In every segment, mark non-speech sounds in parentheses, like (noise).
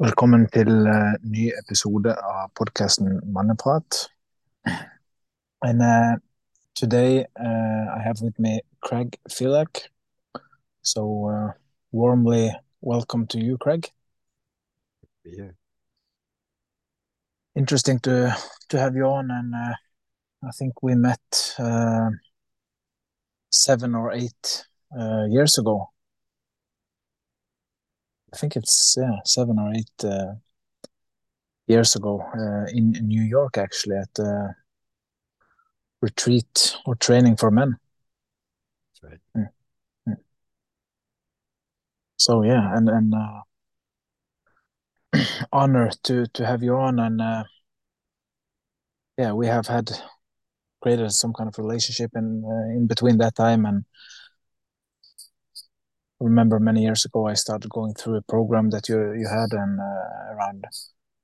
Velkommen til uh, ny episode av podkasten Manneprat. And uh, today uh, I have with me Craig Filek. So uh, warmly welcome to you, Craig. Yeah. Interesting to to have you on, and uh, I think we met uh, seven or eight uh, years ago. I think it's yeah seven or eight uh, years ago uh, in, in New York, actually, at the retreat or training for men. That's right. So yeah, and and uh, (clears throat) honor to to have you on, and uh, yeah, we have had created some kind of relationship in uh, in between that time and. Remember many years ago I started going through a program that you you had and uh, around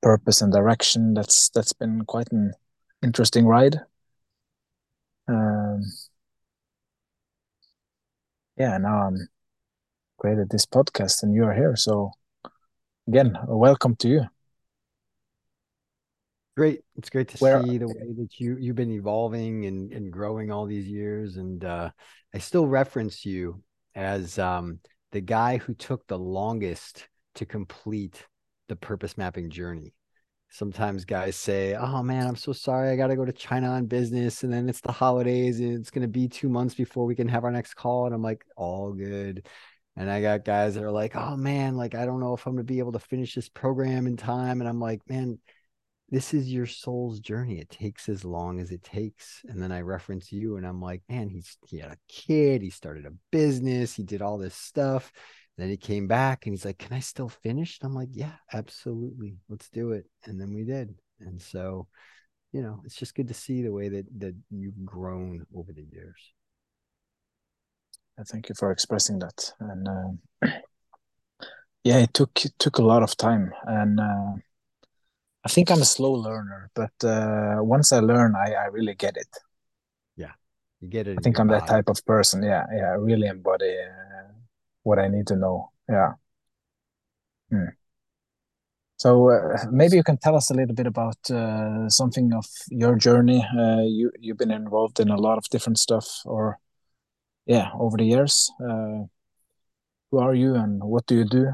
purpose and direction. That's that's been quite an interesting ride. Um, yeah, now I'm created this podcast and you are here. So again, welcome to you. Great. It's great to Where- see the way that you you've been evolving and, and growing all these years. And uh, I still reference you as um, the guy who took the longest to complete the purpose mapping journey. Sometimes guys say, "Oh man, I'm so sorry. I got to go to China on business, and then it's the holidays, and it's going to be two months before we can have our next call." And I'm like, "All good." And I got guys that are like, "Oh man, like I don't know if I'm going to be able to finish this program in time." And I'm like, "Man, this is your soul's journey. It takes as long as it takes. And then I reference you and I'm like, man, he's he had a kid, he started a business, he did all this stuff. then he came back and he's like, Can I still finish? And I'm like, Yeah, absolutely. Let's do it. And then we did. And so, you know, it's just good to see the way that that you've grown over the years. Thank you for expressing that. And uh, (clears throat) yeah, it took it took a lot of time, and uh, I think I'm a slow learner. But uh, once I learn, I, I really get it. Yeah, you get it. I think I'm that type of person. Yeah, yeah, I really embody uh, what I need to know. Yeah. Hmm. So uh, maybe you can tell us a little bit about uh, something of your journey. Uh, you you've been involved in a lot of different stuff, or yeah, over the years. Uh, who are you, and what do you do?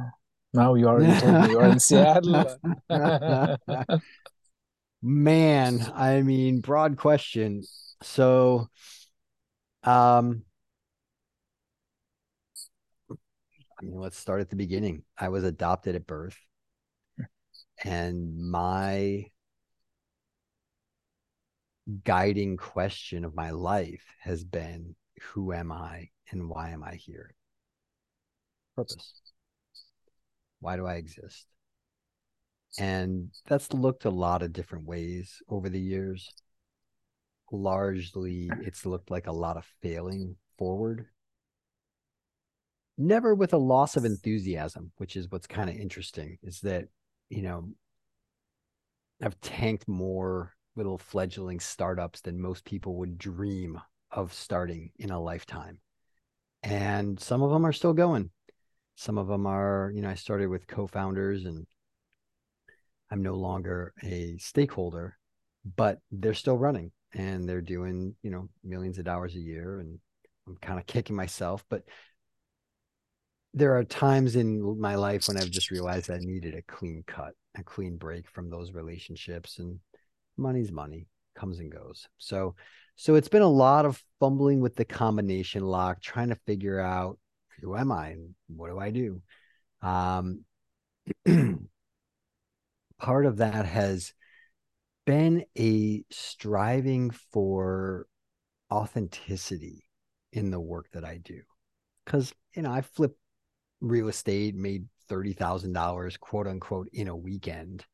Now you are. You are in Seattle. (laughs) Man, I mean, broad question. So, um, I mean, let's start at the beginning. I was adopted at birth, and my guiding question of my life has been who am I and why am I here? Purpose. Why do I exist? And that's looked a lot of different ways over the years. Largely, (clears throat) it's looked like a lot of failing forward. Never with a loss of enthusiasm, which is what's kind of interesting, is that, you know, I've tanked more little fledgling startups than most people would dream of starting in a lifetime. And some of them are still going. Some of them are, you know, I started with co founders and I'm no longer a stakeholder, but they're still running and they're doing, you know, millions of dollars a year. And I'm kind of kicking myself. But there are times in my life when I've just realized I needed a clean cut, a clean break from those relationships. And money's money, comes and goes. So, so it's been a lot of fumbling with the combination lock, trying to figure out who am I and what do I do. Um, (clears throat) part of that has been a striving for authenticity in the work that I do. Cause, you know, I flipped real estate, made $30,000, quote unquote, in a weekend.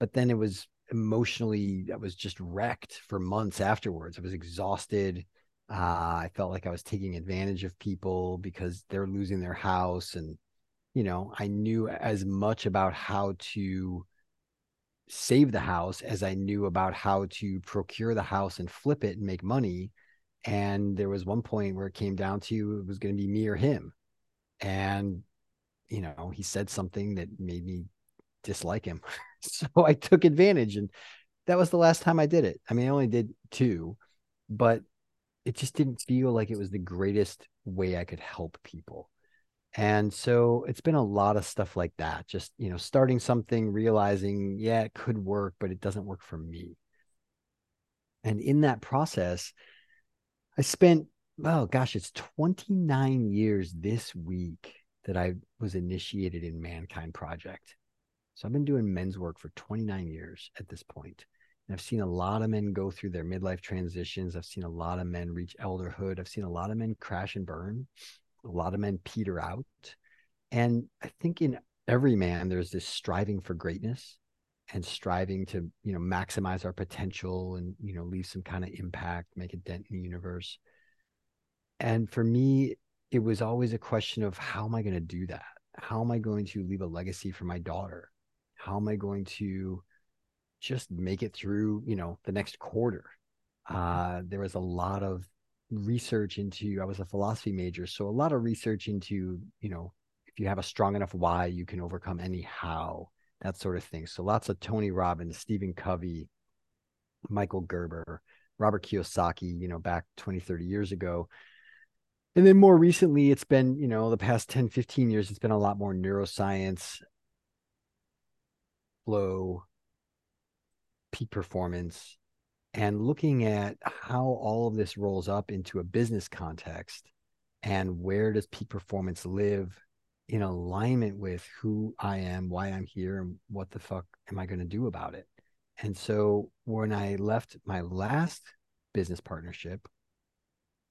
But then it was emotionally, I was just wrecked for months afterwards. I was exhausted. Uh, I felt like I was taking advantage of people because they're losing their house. And, you know, I knew as much about how to save the house as I knew about how to procure the house and flip it and make money. And there was one point where it came down to it was going to be me or him. And, you know, he said something that made me dislike him. (laughs) so I took advantage and that was the last time I did it. I mean, I only did two, but it just didn't feel like it was the greatest way I could help people. And so it's been a lot of stuff like that. Just, you know, starting something, realizing, yeah, it could work, but it doesn't work for me. And in that process, I spent, oh gosh, it's 29 years this week that I was initiated in Mankind Project. So I've been doing men's work for 29 years at this point. And I've seen a lot of men go through their midlife transitions. I've seen a lot of men reach elderhood. I've seen a lot of men crash and burn, a lot of men peter out. And I think in every man, there's this striving for greatness and striving to, you know, maximize our potential and, you know, leave some kind of impact, make a dent in the universe. And for me, it was always a question of how am I going to do that? How am I going to leave a legacy for my daughter? How am I going to just make it through, you know, the next quarter? Uh, there was a lot of research into, I was a philosophy major. So a lot of research into, you know, if you have a strong enough why, you can overcome any how, that sort of thing. So lots of Tony Robbins, Stephen Covey, Michael Gerber, Robert Kiyosaki, you know, back 20, 30 years ago and then more recently it's been you know the past 10 15 years it's been a lot more neuroscience flow peak performance and looking at how all of this rolls up into a business context and where does peak performance live in alignment with who I am, why I'm here, and what the fuck am I going to do about it? And so when I left my last business partnership,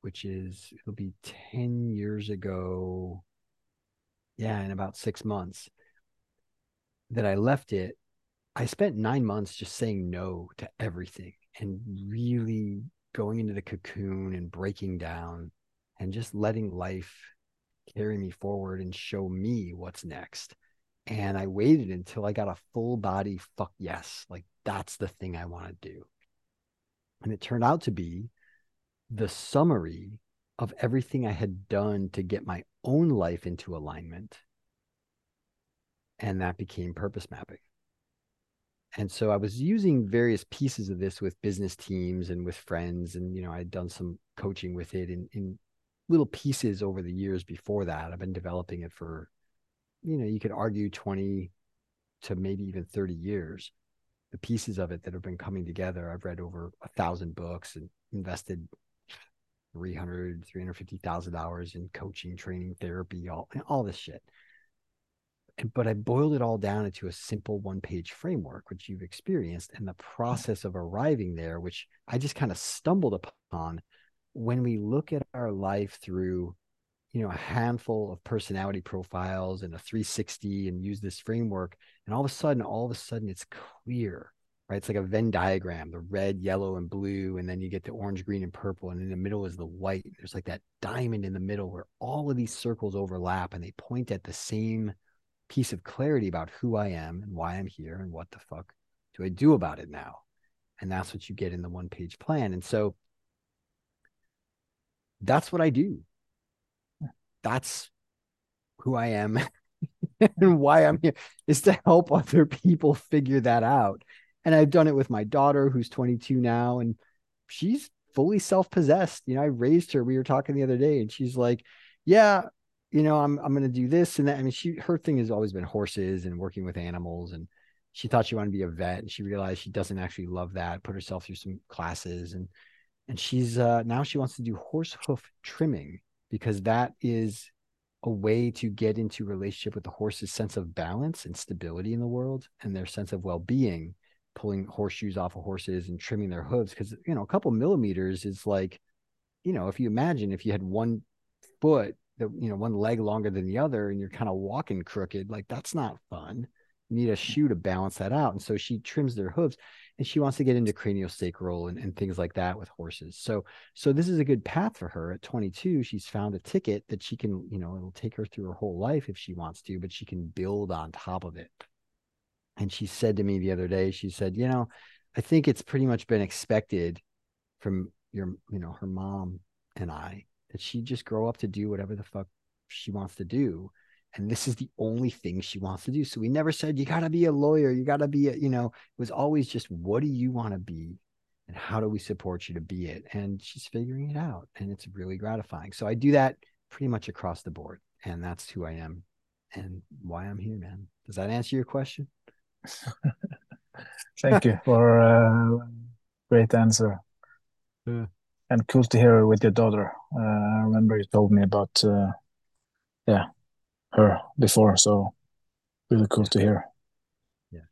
which is it'll be 10 years ago. Yeah, in about six months that I left it, I spent nine months just saying no to everything and really going into the cocoon and breaking down and just letting life carry me forward and show me what's next. And I waited until I got a full body fuck yes. Like that's the thing I want to do. And it turned out to be the summary of everything I had done to get my own life into alignment. And that became purpose mapping. And so I was using various pieces of this with business teams and with friends. And, you know, I'd done some coaching with it in, in little pieces over the years before that. I've been developing it for, you know, you could argue 20 to maybe even 30 years. The pieces of it that have been coming together. I've read over a thousand books and invested 300 350000 hours in coaching training therapy all all this shit but i boiled it all down into a simple one page framework which you've experienced and the mm. process of arriving there which i just kind of stumbled upon when we look at our life through you know a handful of personality profiles and a 360 and use this framework and all of a sudden all of a sudden it's clear right? It's like a Venn diagram, the red, yellow, and blue, and then you get the orange, green, and purple, and in the middle is the white. There's like that diamond in the middle where all of these circles overlap and they point at the same piece of clarity about who I am and why I'm here and what the fuck do I do about it now. And that's what you get in the one page plan. And so that's what I do. That's who I am (laughs) and why I'm here is to help other people figure that out and I've done it with my daughter who's 22 now and she's fully self-possessed. You know, I raised her. We were talking the other day and she's like, "Yeah, you know, I'm I'm going to do this and that." I mean, she her thing has always been horses and working with animals and she thought she wanted to be a vet and she realized she doesn't actually love that. Put herself through some classes and and she's uh now she wants to do horse hoof trimming because that is a way to get into relationship with the horse's sense of balance and stability in the world and their sense of well-being pulling horseshoes off of horses and trimming their hooves because you know a couple millimeters is like you know if you imagine if you had one foot that you know one leg longer than the other and you're kind of walking crooked like that's not fun. You need a shoe to balance that out and so she trims their hooves and she wants to get into craniosacral and, and things like that with horses. So so this is a good path for her. At 22 she's found a ticket that she can you know it'll take her through her whole life if she wants to but she can build on top of it. And she said to me the other day, she said, you know, I think it's pretty much been expected from your, you know, her mom and I that she just grow up to do whatever the fuck she wants to do. And this is the only thing she wants to do. So we never said, you got to be a lawyer. You got to be, a, you know, it was always just, what do you want to be? And how do we support you to be it? And she's figuring it out. And it's really gratifying. So I do that pretty much across the board. And that's who I am and why I'm here, man. Does that answer your question? (laughs) Thank you for a uh, great answer. Yeah. And cool to hear with your daughter. Uh, I remember you told me about, uh, yeah, her before. So really cool to hear. Yeah.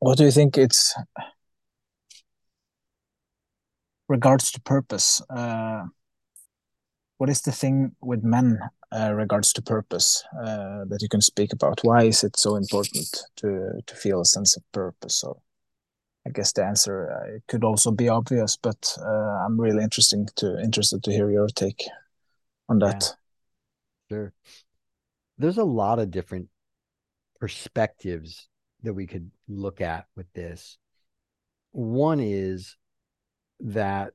What do you think it's regards to purpose? Uh, what is the thing with men uh, regards to purpose uh, that you can speak about? Why is it so important to to feel a sense of purpose? Or I guess the answer uh, could also be obvious, but uh, I'm really interesting to interested to hear your take on that. Yeah. Sure. There's a lot of different perspectives that we could look at with this. One is that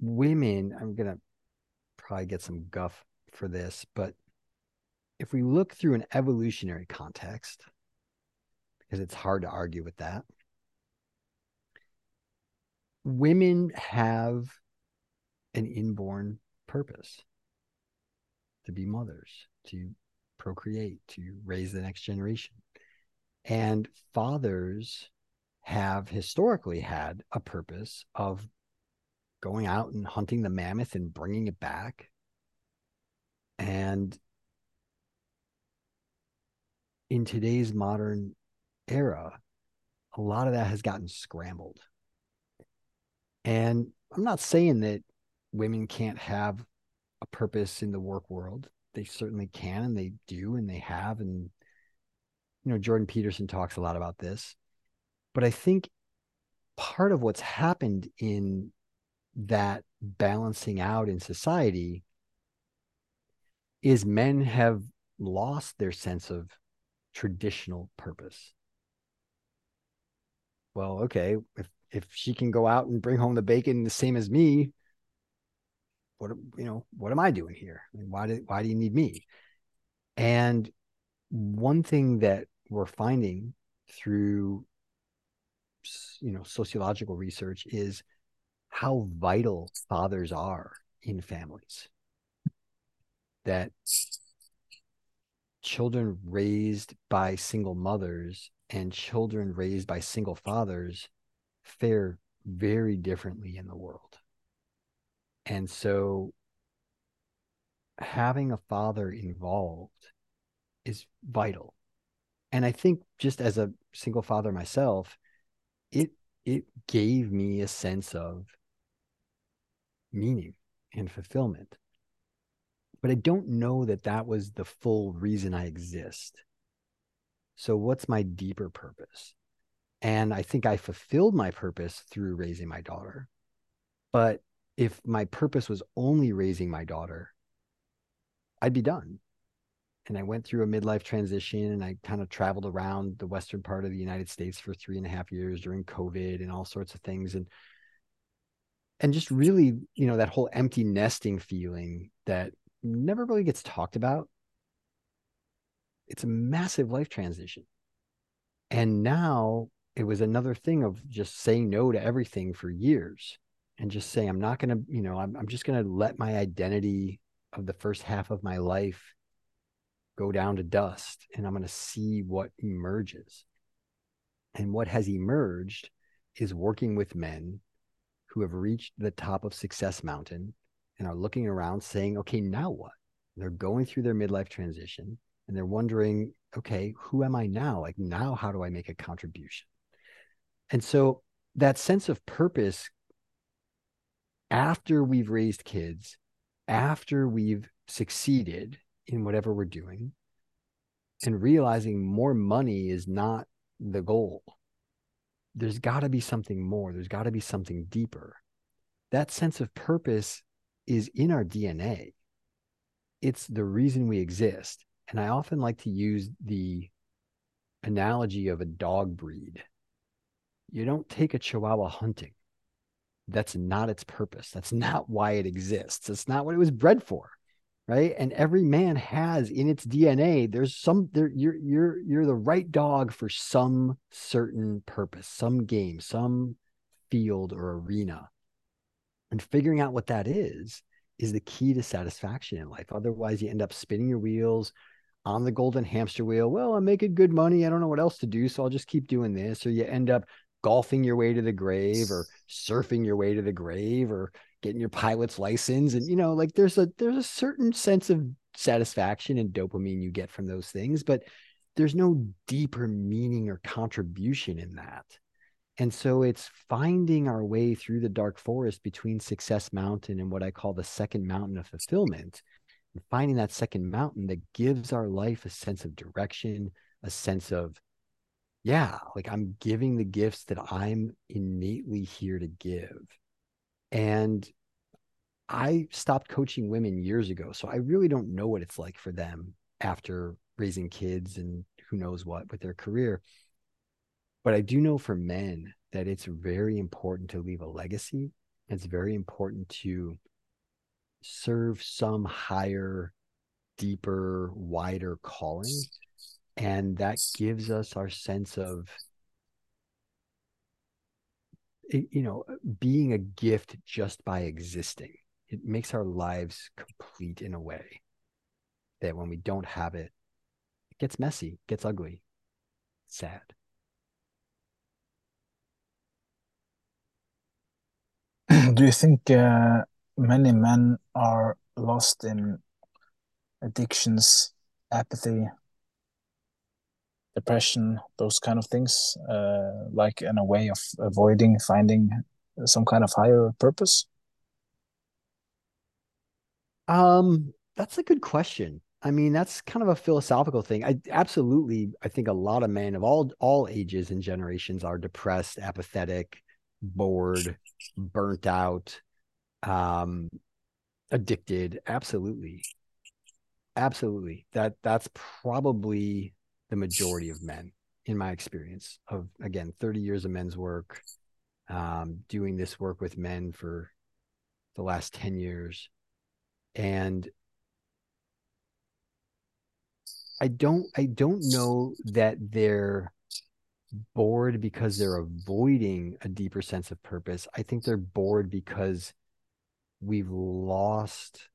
women, I'm going to probably get some guff for this, but if we look through an evolutionary context, because it's hard to argue with that, women have an inborn purpose to be mothers, to procreate, to raise the next generation. And fathers have historically had a purpose of going out and hunting the mammoth and bringing it back. And in today's modern era, a lot of that has gotten scrambled. And I'm not saying that women can't have a purpose in the work world. They certainly can and they do and they have. And, you know, Jordan Peterson talks a lot about this. But I think part of what's happened in that balancing out in society is men have lost their sense of traditional purpose. Well, okay, if if she can go out and bring home the bacon the same as me, what you know, what am I doing here? I mean, why do why do you need me? And one thing that we're finding through you know sociological research is how vital fathers are in families. That children raised by single mothers and children raised by single fathers fare very differently in the world. And so having a father involved is vital. And I think just as a single father myself, it it gave me a sense of meaning and fulfillment. But I don't know that that was the full reason I exist. So, what's my deeper purpose? And I think I fulfilled my purpose through raising my daughter. But if my purpose was only raising my daughter, I'd be done. And I went through a midlife transition and I kind of traveled around the western part of the United States for three and a half years during COVID and all sorts of things. And and just really, you know, that whole empty nesting feeling that never really gets talked about. It's a massive life transition. And now it was another thing of just saying no to everything for years and just saying, I'm not going to, you know, I'm, I'm just going to let my identity of the first half of my life go down to dust and I'm going to see what emerges. And what has emerged is working with men who have reached the top of Success Mountain and are looking around saying, okay, now what? They're going through their midlife transition and they're wondering, okay, who am I now? Like, now, how do I make a contribution? And so that sense of purpose after we've raised kids, after we've succeeded in whatever we're doing, and realizing more money is not the goal there's got to be something more. There's got to be something deeper. That sense of purpose is in our DNA. It's the reason we exist. And I often like to use the analogy of a dog breed. You don't take a chihuahua hunting. That's not its purpose. That's not (laughs) why it exists. It's not what it was bred for. right? And every man has in its DNA, there's some there you're you're you're the right dog for some certain purpose, some game, some field or arena. And figuring out what that is is the key to satisfaction in life. Otherwise, you end up spinning your wheels on the golden hamster wheel. Well, I'm making good money. I don't know what else to do. So I'll just keep doing this. Or you end up golfing your way to the grave or surfing your way to the grave or getting your pilot's license and you know like there's a there's a certain sense of satisfaction and dopamine you get from those things but there's no deeper meaning or contribution in that and so it's finding our way through the dark forest between success mountain and what i call the second mountain of fulfillment and finding that second mountain that gives our life a sense of direction a sense of yeah like i'm giving the gifts that i'm innately here to give and I stopped coaching women years ago. So I really don't know what it's like for them after raising kids and who knows what with their career. But I do know for men that it's very important to leave a legacy. It's very important to serve some higher, deeper, wider calling. And that gives us our sense of you know, being a gift just by existing. It makes our lives complete in a way that when we don't have it, it gets messy, gets ugly, sad. Do you think uh, many men are lost in addictions, apathy, depression, those kind of things, uh, like in a way of avoiding finding some kind of higher purpose? Um, that's a good question. I mean, that's kind of a philosophical thing. I absolutely, I think a lot of men of all all ages and generations are depressed, apathetic, bored, burnt out, um, addicted. Absolutely, absolutely. That that's probably the majority of men in my experience of again 30 years of men's work um, doing this work with men for the last 10 years and i don't i don't know that they're bored because they're avoiding a deeper sense of purpose i think they're bored because we've lost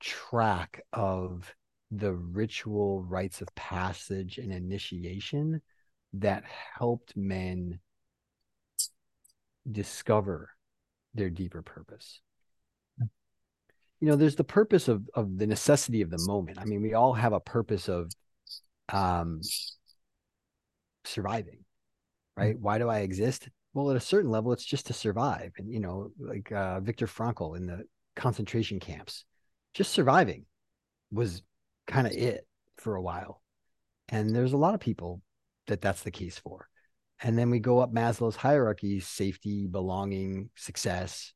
track of the ritual rites of passage and initiation that helped men discover their deeper purpose. You know, there's the purpose of of the necessity of the moment. I mean, we all have a purpose of um surviving, right? Why do I exist? Well, at a certain level, it's just to survive. And you know, like uh, Viktor Frankl in the concentration camps, just surviving was kind of it for a while. And there's a lot of people that that's the case for. And then we go up Maslow's hierarchy safety, belonging, success,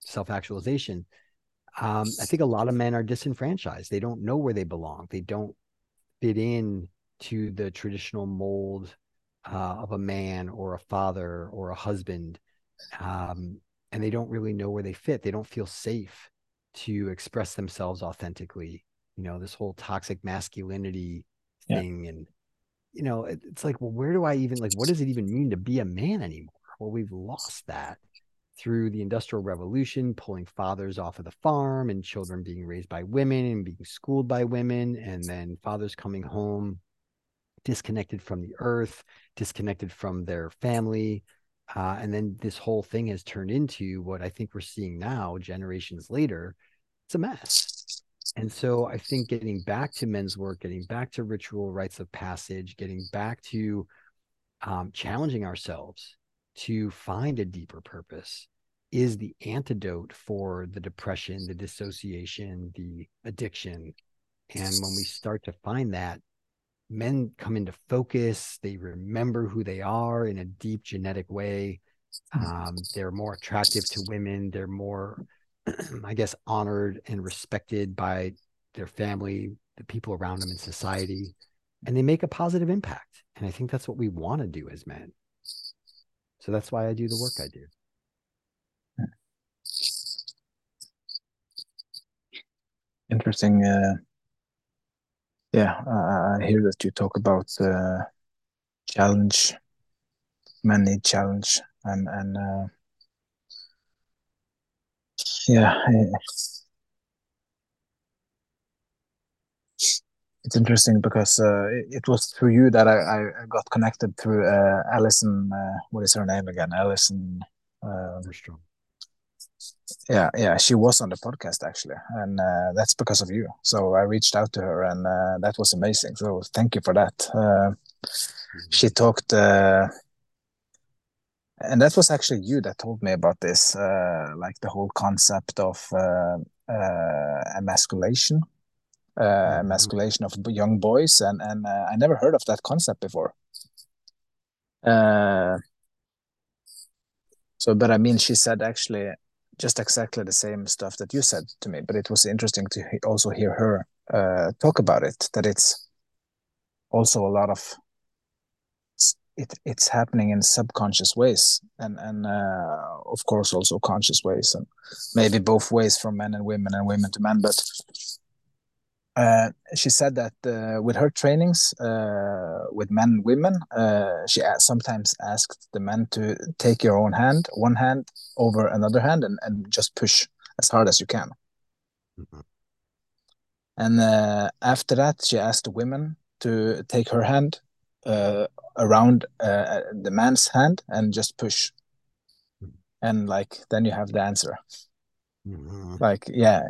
self actualization. Um, I think a lot of men are disenfranchised. They don't know where they belong. They don't fit in to the traditional mold uh, of a man or a father or a husband. Um, and they don't really know where they fit. They don't feel safe to express themselves authentically you know this whole toxic masculinity thing yeah. and you know it, it's like well where do i even like what does it even mean to be a man anymore well we've lost that through the industrial revolution pulling fathers off of the farm and children being raised by women and being schooled by women and then fathers coming home disconnected from the earth disconnected from their family uh, and then this whole thing has turned into what i think we're seeing now generations later it's a mess and so I think getting back to men's work, getting back to ritual rites of passage, getting back to um, challenging ourselves to find a deeper purpose is the antidote for the depression, the dissociation, the addiction. And when we start to find that, men come into focus, they remember who they are in a deep genetic way. Um, they're more attractive to women, they're more (clears throat) I guess, honored and respected by their family, the people around them in society, and they make a positive impact. And I think that's what we want to do as men. So that's why I do the work I do. interesting. Uh, yeah, uh, I hear that you talk about uh, challenge, many challenge, and and uh, yeah, it's interesting because uh, it, was through you that I, I got connected through uh, Allison. Uh, what is her name again? Allison. Um, yeah, yeah, she was on the podcast actually, and uh, that's because of you. So I reached out to her, and uh, that was amazing. So thank you for that. Uh, she talked, and that was actually you that told me about this, like the whole concept of emasculation uh, mm-hmm. emasculation of young boys, and and uh, I never heard of that concept before. Uh, so, but I mean, she said actually just exactly the same stuff that you said to me, but it was interesting to also hear her uh, talk about it. That it's also a lot of it, it's happening in subconscious ways and and uh, of course also conscious ways and maybe both ways from men and women and women to men but uh, she said that uh, with her trainings uh, with men and women, uh, she sometimes asked the men to take your own hand, one hand over another hand, and, and just push as hard as you can. Mm-hmm. And uh, after that, she asked the women to take her hand around the man's hand and just push. Mm-hmm. And like, then you have the answer. Mm-hmm. Like, yeah,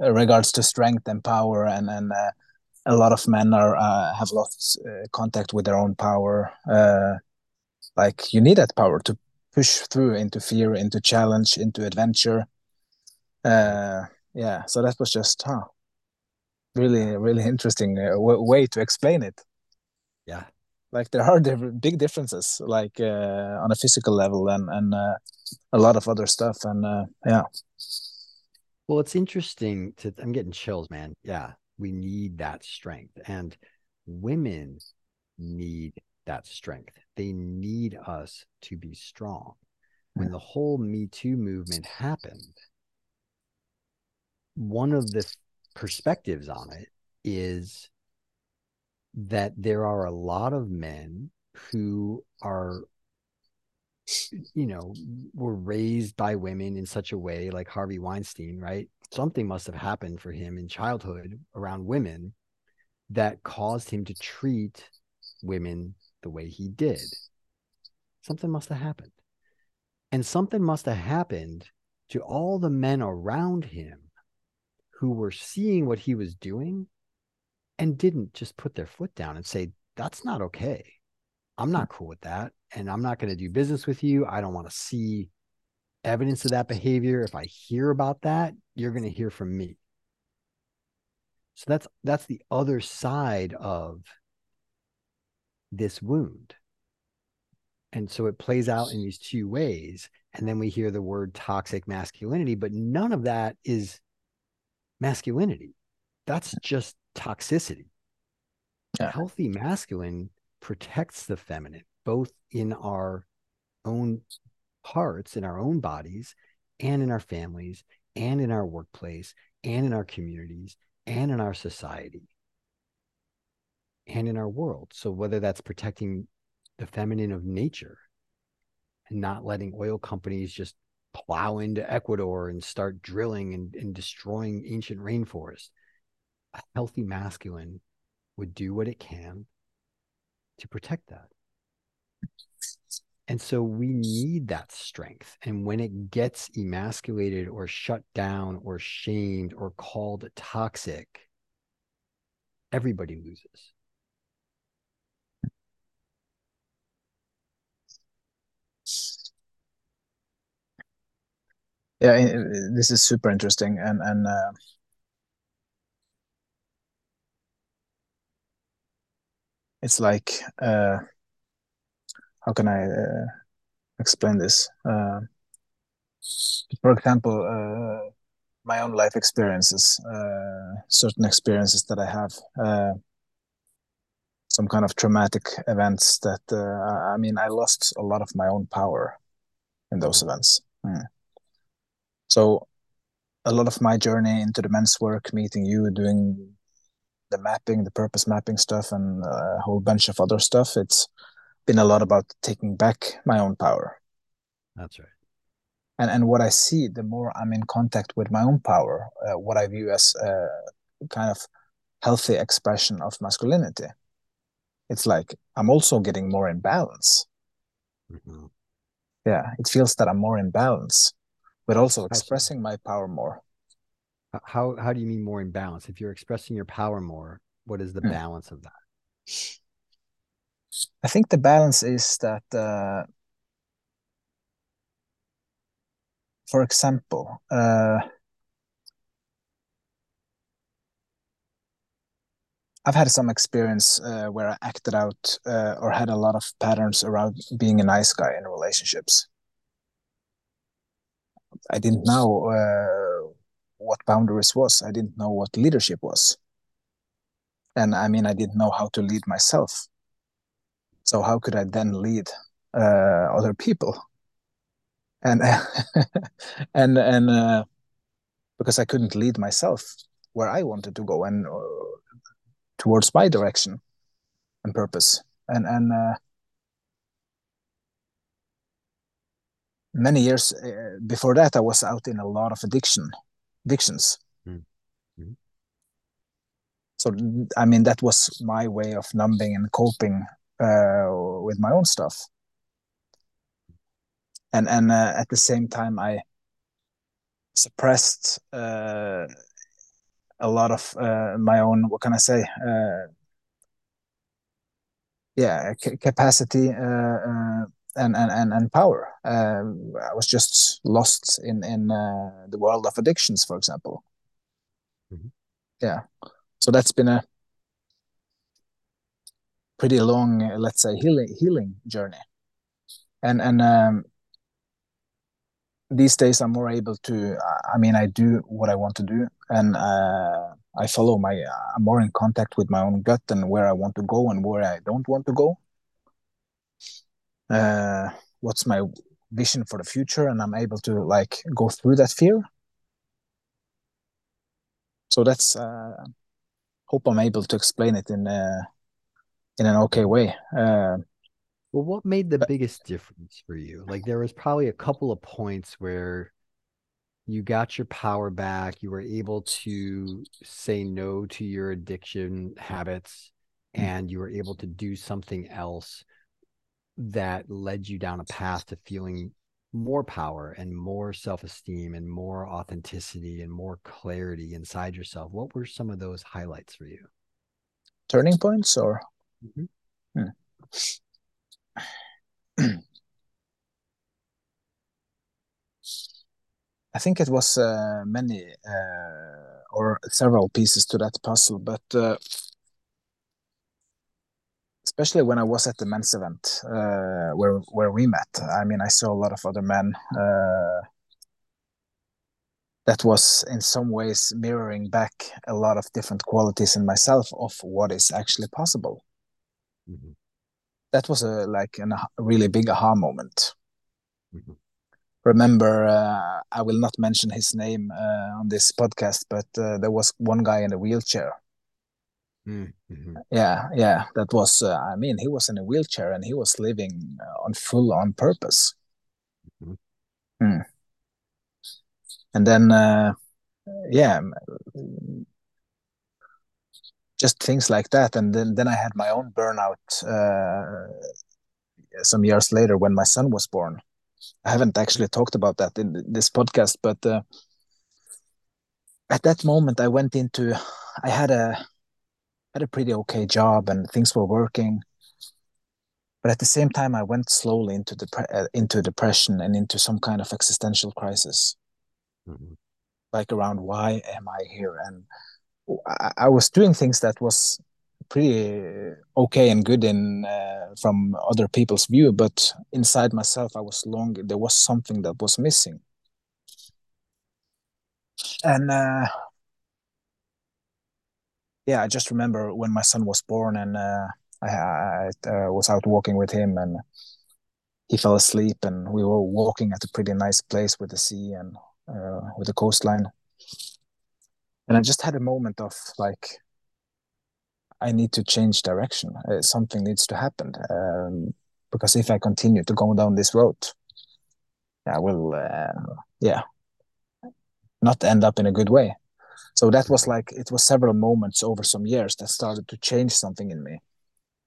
regards to strength and power and and uh, a lot of men are uh, have lost uh, contact with their own power. Uh, like you need that power to push through into fear into challenge into adventure. Uh, yeah so that was just huh really really interesting way to explain it. Yeah. Like there are big differences like on a physical level and and a lot of other stuff and yeah well, it's interesting to I'm getting chills, man. Yeah, we need that strength. And women need that strength. They need us to be strong. When the whole Me Too movement happened, one of the perspectives on it is that there are a lot of men who are you know, were raised by women in such a way, like Harvey Weinstein, right? Something must have happened for him in childhood around women that caused him to treat women the way he did. Something must have happened. And something must have happened to all the men around him who were seeing what he was doing and didn't just put their foot down and say, that's not okay. I'm not cool with that and I'm not going to do business with you. I don't want to see evidence of that behavior. If I hear about that, you're going to hear from me. So that's that's the other side of this wound. And so it plays out in these two ways. And then we hear the word toxic masculinity, but none of that is masculinity. That's just toxicity. Yeah. Healthy masculine protects the feminine both in our own hearts, in our own bodies, and in our families, and in our workplace, and in our communities, and in our society, and in our world. So, whether that's protecting the feminine of nature and not letting oil companies just plow into Ecuador and start drilling and, and destroying ancient rainforests, a healthy masculine would do what it can to protect that. And so we need that strength. And when it gets emasculated or shut down or shamed or called toxic, everybody loses. Yeah, this is super interesting, and and uh, it's like uh, how can I uh, explain this? Uh, for example, uh, my own life experiences, uh, certain experiences that I have, uh, some kind of traumatic events that uh, I mean, I lost a lot of my own power in those events. Mm. So a lot of my journey into the men's work, meeting you, doing the mapping, the purpose mapping stuff, and a whole bunch of other stuff. It's been a lot about taking back my own power. That's right. And and what I see, the more I'm in contact with my own power, uh, what I view as a kind of healthy expression of masculinity, it's like I'm also getting more in balance. Mm-hmm. Yeah, it feels that I'm more in balance, but also expressing my power more. How how do you mean more in balance? If you're expressing your power more, what is the hmm. balance of that? I think the balance is that, uh, for example, uh, I've had some experience uh, where I acted out uh, or had a lot of patterns around being a nice guy in relationships. I didn't know uh, what boundaries was. I didn't know what leadership was. And I mean, I didn't know how to lead myself. So how could I then lead uh, other people? And (laughs) and and uh, because I couldn't lead myself where I wanted to go and uh, towards my direction and purpose. And and uh, many years uh, before that, I was out in a lot of addiction addictions. Mm -hmm. So I mean, that was my way of numbing and coping uh, with my own stuff. And and uh, at the same time, I suppressed uh, a lot of uh, my own. What can I say? Uh, yeah, capacity uh, and and and power. Um, I was just lost in in uh, the world of addictions, for example. Mm-hmm. Yeah, so that's been a pretty long, let's say, healing healing journey, and and um, these days I'm more able to. I mean, I do what I want to do, and uh, I follow my. I'm more in contact with my own gut and where I want to go and where I don't want to go uh, what's my vision for the future and i'm able to like go through that fear. So that's uh hope i'm able to explain it in a in an okay way. Uh well what made the but, biggest difference for you? Like there was probably a couple of points where you got your power back you were able to say no to your addiction habits mm. and you were able to do something else that led you down a path to feeling more power and more self-esteem and more authenticity and more clarity inside yourself what were some of those highlights for you turning points or mm-hmm. hmm. (clears throat) i think it was uh, many uh, or several pieces to that puzzle but uh, especially when I was at the men's event uh, where where we met. I mean, I saw a lot of other men uh, that was in some ways mirroring back a lot of different qualities in myself of what is actually possible. Mm-hmm. That was a like an, a really big aha moment. Mm-hmm. Remember, uh, I will not mention his name uh, on this podcast, but uh, there was one guy in a wheelchair Mm-hmm. Yeah, yeah, that was. Uh, I mean, he was in a wheelchair and he was living uh, on full on purpose. Mm-hmm. Mm. And then, uh, yeah, just things like that. And then, then I had my own burnout uh, some years later when my son was born. I haven't actually talked about that in this podcast, but uh, at that moment, I went into. I had a had a pretty okay job and things were working. But at the same time i went slowly into dep- uh, into depression and into some kind of existential crisis. Mm-hmm. like around why am i here? And I, I, was doing things that was pretty okay and good in uh, from other people's view but inside myself i was long there was something that was missing. And uh, yeah, I just remember when my son was born and uh, I, I uh, was out walking with him and he fell asleep and we were walking at a pretty nice place with the sea and uh, with the coastline. and I just had a moment of like, I need to change direction. Uh, something needs to happen um, because if I continue to go down this road, I will, uh, yeah, not end up in a good way. So that was like it was several moments over some years that started to change something in me.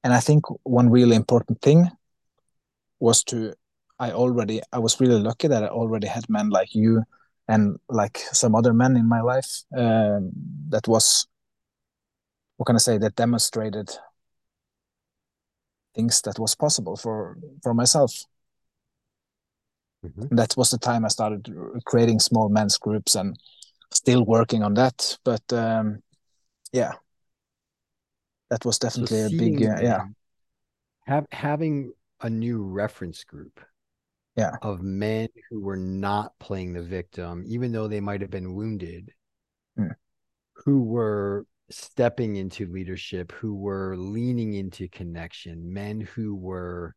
And I think one really important thing was to I already I was really lucky that I already had men like you and like some other men in my life um, that was what can I say that demonstrated things that was possible for for myself. Mm-hmm. That was the time I started creating small men's groups and still working on that. But um, yeah, that was definitely so a big uh, yeah. Have, having a new reference group yeah of men who were not playing the victim even though they might have been wounded mm. who were stepping into leadership who were leaning into connection men who were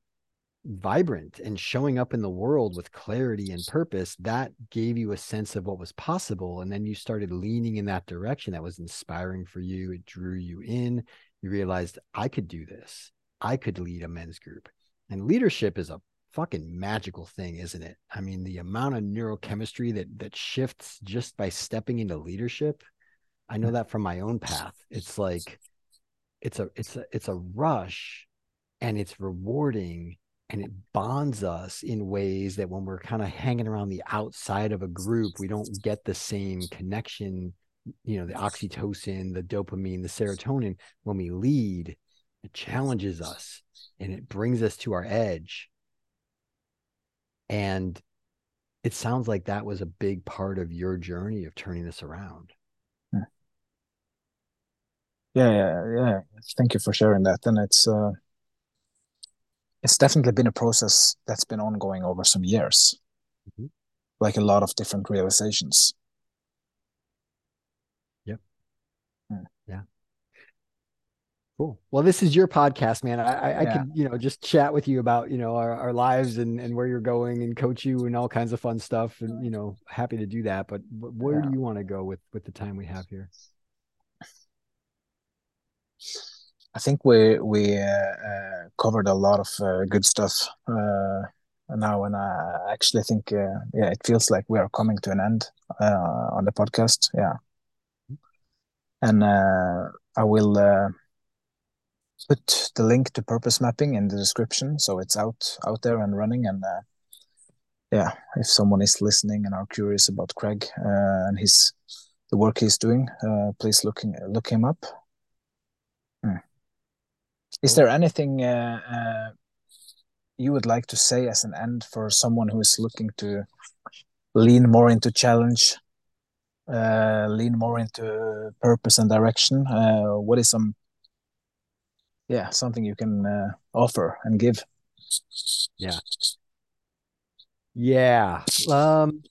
vibrant and showing up in the world with clarity and purpose that gave you a sense of what was possible and then you started leaning in that direction that was inspiring for you it drew you in you realized i could do this. I could lead a men's group. And leadership is a fucking magical thing isn't it? I mean the amount of neurochemistry that that shifts just by stepping into leadership i know mm. that from my own path. It's like it's a it's a it's a rush and it's rewarding and it bonds us in ways that when we're kind of hanging around the outside of a group we don't get the same connection you know the oxytocin the dopamine the serotonin. When we lead it challenges us and it brings us to our edge. And it sounds like that was a big part of your journey of turning this around. Yeah yeah yeah. Thank you for sharing that. And it's uh it's definitely been a process that's been ongoing over some years mm-hmm. like a lot of different realizations yep mm. yeah cool well this is your podcast man i i, yeah. I could you know just chat with you about you know our, our lives and and where you're going and coach you and all kinds of fun stuff and you know happy to do that but where yeah. do you want to go with with the time we have here I think we we uh, uh, covered a lot of uh, good stuff uh, now, and I actually think uh, yeah, it feels like we are coming to an end uh, on the podcast. Yeah, and I will put the link to purpose mapping in the description, so it's out out there and running. And yeah, if someone is listening and are curious about Craig and his the work he's doing, please looking look him up. Hmm. Is there anything uh, uh, you would like to say as an end for someone who is looking to lean more into challenge, uh, lean more into purpose and direction? Uh, what is some, yeah, something you can uh, offer and give? Yeah. Yeah. Um,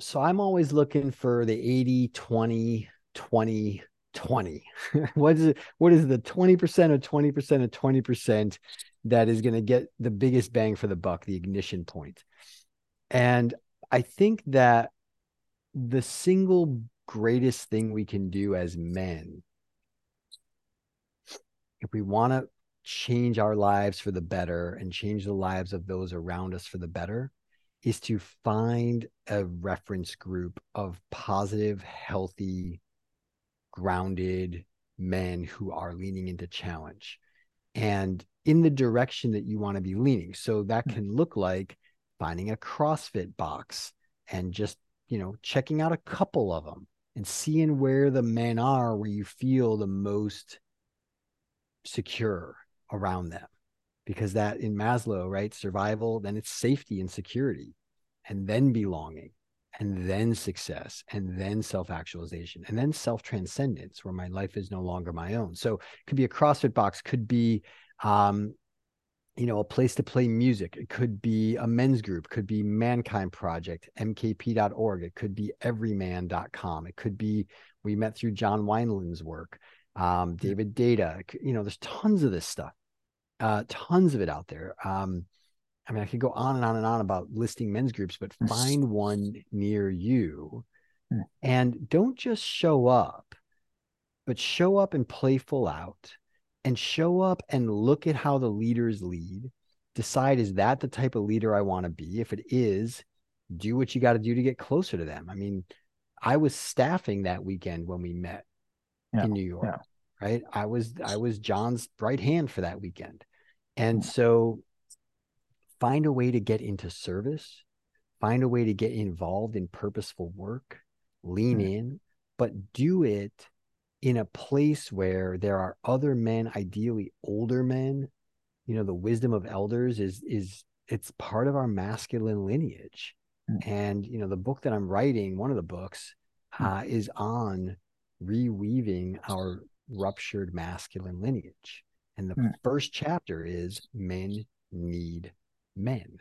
so I'm always looking for the 80, 20, 20 20 (laughs) what is it what is the 20% of 20% of 20% that is going to get the biggest bang for the buck the ignition point? And i think that the single greatest thing we can do as men if we want to change our lives for the better and change the lives of those around us for the better is to find a reference group of positive healthy grounded men who are leaning into challenge and in the direction that you want to be leaning. So that hmm. can look like finding a CrossFit box and just, you know, checking out a couple of them and seeing where the men are where you feel the most secure around them. Because that in Maslow, right? Survival, then it's safety and security, and then belonging and then success and then self-actualization and then self-transcendence where my life is no longer my own. So it could be a crossfit box could be um you know a place to play music it could be a men's group could be mankind project mkp.org it could be everyman.com it could be we met through john wineland's work um, David Deida you know there's tons of this stuff uh, tons of it out there um, I mean, I could go on and on and on about listing men's groups, but find one near you. And don't just show up, but show up and play full out and show up and look at how the leaders lead. Decide, is that the type of leader I want to be? If it is, do what you got to do to get closer to them. I mean, I was staffing that weekend when we met Yeah, in New York, yeah. right? I was I was John's right hand for that weekend. And so find a way to get into service, find a way to get involved in purposeful work, lean Mm. in, but do it in a place where there are other men, ideally older men. You know, the wisdom of elders is is it's part of our masculine lineage. Mm. And you know, the book that I'm writing, one of the books, Mm. uh, is on reweaving our ruptured masculine lineage. And the Mm. first chapter is men need men.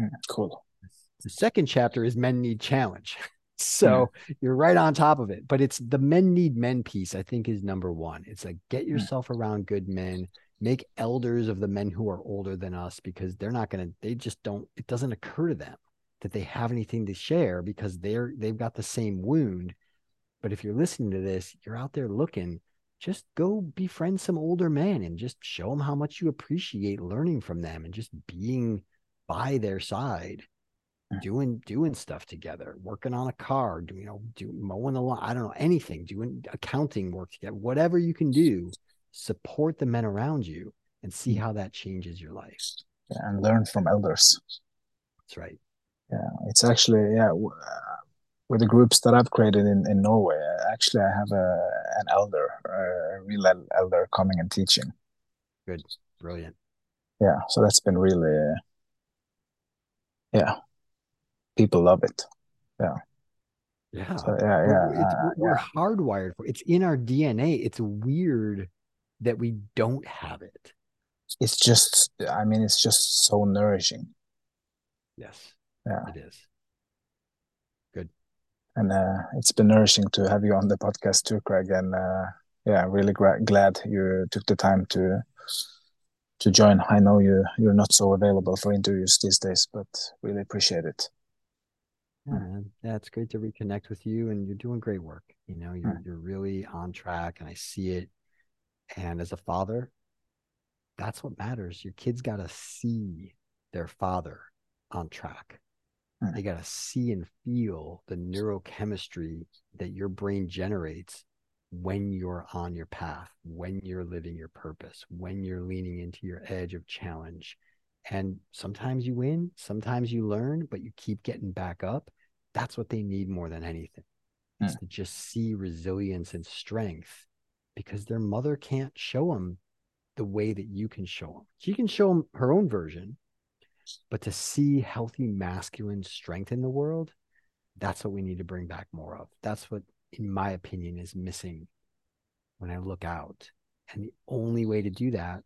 Mm, Cool. The second chapter is men need challenge. (laughs) So you're right on top of it. But it's the men need men piece, I think, is number one. It's like get yourself around good men, make elders of the men who are older than us because they're not going to, they just don't, it doesn't occur to them that they have anything to share because they're, they've got the same wound. But if you're listening to this, you're out there looking, just go befriend some older men and just show them how much you appreciate learning from them and just being by their side Mm. doing doing stuff together, working on a car, do, you know, do mowing the lawn, I don't know, anything, doing accounting work together, whatever you can do, support the men around you and see Mm. how that changes your life. Yeah, and learn from elders. That's right. Yeah, it's actually yeah. With the groups that I've created in in Norway, actually I have a an elder, a real elder coming and teaching. Good. Brilliant. Yeah, so that's been really, uh, yeah, people love it. Yeah. So yeah, We're, yeah, it's, uh, we're yeah. hardwired for it's in our DNA. It's weird that we don't have it. It's just, I mean, it's just so nourishing, Yes. Yeah. It is. And uh, it's been nourishing to have you on the podcast too, Craig. And uh, yeah, really glad you took the time to to join. I know you you're not so available for interviews these days, but really appreciate it. Yeah, man. yeah, it's great to reconnect with you, and you're doing great work. You know, you're Mm. you're really on track, and I see it. And as a father, that's what matters. Your kids got to see their father on track. Mm. They got to see and feel the neurochemistry that your brain generates when you're on your path, when you're living your purpose, when you're leaning into your edge of challenge. And sometimes you win, sometimes you learn, but you keep getting back up. That's what they need more than anything. Is to just see resilience and strength because their mother can't show them the way that you can show them. She can show them her own version, but to see healthy masculine strength in the world, that's what we need to bring back more of. That's what, in my opinion, is missing when I look out. And the only way to do that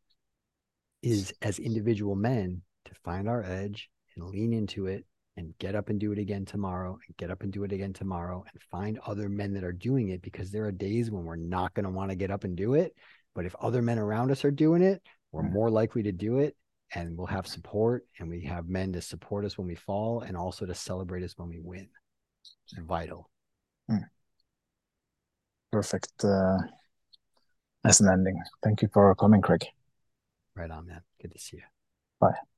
is as individual men to find our edge and lean into it and get up and do it again tomorrow and get up and do it again tomorrow and find other men that are doing it because there are days when we're not going to want to get up and do it. But if other men around us are doing it, we're more likely to do it and we'll have support and we have men to support us when we fall and also to celebrate us when we win. It's vital. Perfect uh, as an ending. Thank you for coming, Craig. Right on, man. Good to see you. Bye.